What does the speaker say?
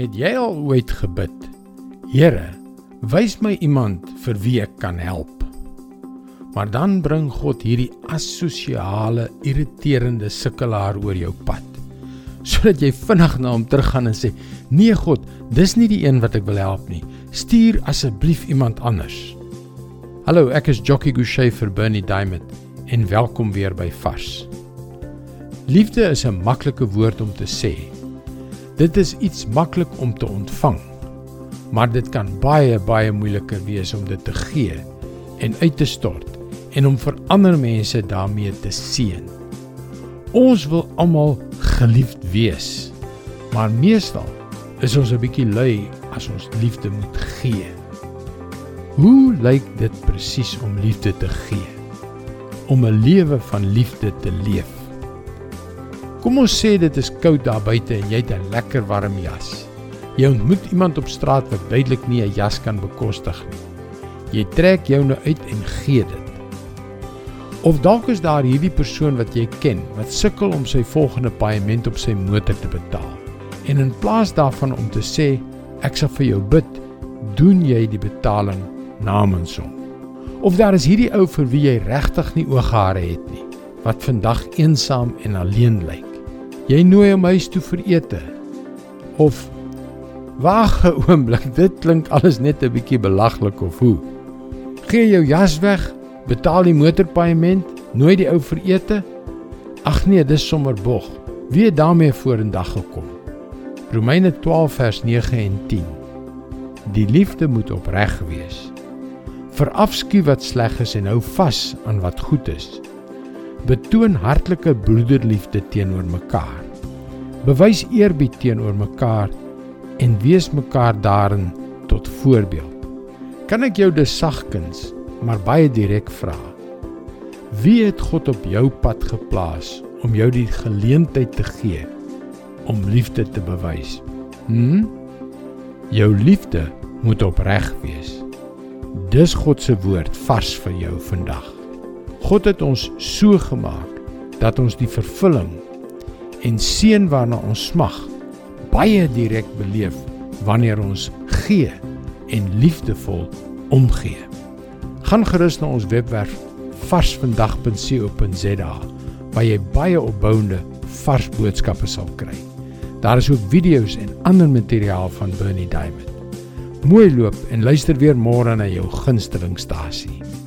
Het jy al ooit gebid? Here, wys my iemand vir wie ek kan help. Maar dan bring God hierdie asosiale, irriterende sukkelaar oor jou pad. Sodat jy vinnig na hom teruggaan en sê: "Nee God, dis nie die een wat ek wil help nie. Stuur asseblief iemand anders." Hallo, ek is Jockey Gouchee vir Bernie Diamond en welkom weer by Vars. Liefde is 'n maklike woord om te sê. Dit is iets maklik om te ontvang. Maar dit kan baie baie moeiliker wees om dit te gee en uit te stort en om vir ander mense daarmee te seën. Ons wil almal geliefd wees. Maar meestal is ons 'n bietjie lui as ons liefde moet gee. Hoe lyk dit presies om liefde te gee? Om 'n lewe van liefde te leef. Kom ons sê dit is koud daar buite en jy het 'n lekker warm jas. Jy ontmoet iemand op straat wat duidelik nie 'n jas kan bekostig nie. Jy trek joune uit en gee dit. Of dalk is daar hierdie persoon wat jy ken wat sukkel om sy volgende paaiement op sy motor te betaal. En in plaas daarvan om te sê ek sal vir jou bid, doen jy die betaling namens hom. Of daar is hierdie ou vir wie jy regtig nie ooghare het nie, wat vandag eensaam en alleen lyk. Jy nooi hom huis toe vir ete. Of wag 'n oomblik, dit klink alles net 'n bietjie belaglik of hoe. Gee jou jas weg, betaal die motorpaaiement, nooi die ou vir ete. Ag nee, dis sommer bog. Wie het daarmee vorendag gekom? Romeine 12 vers 9 en 10. Die liefde moet opreg wees. Verafskuw wat sleg is en hou vas aan wat goed is betoon hartlike broederliefde teenoor mekaar. Bewys eerbied teenoor mekaar en wees mekaar daarin tot voorbeeld. Kan ek jou dus sagkens, maar baie direk vra? Wie het God op jou pad geplaas om jou die geleentheid te gee om liefde te bewys? Hm? Jou liefde moet opreg wees. Dis God se woord vars vir jou vandag. God het ons so gemaak dat ons die vervulling en seën waarna ons smag baie direk beleef wanneer ons gee en liefdevol omgee. Gaan gerus na ons webwerf varsvandag.co.za waar jy baie opbouende vars boodskappe sal kry. Daar is ook video's en ander materiaal van Bernie Diamond. Mooi loop en luister weer môre na jou gunstelingstasie.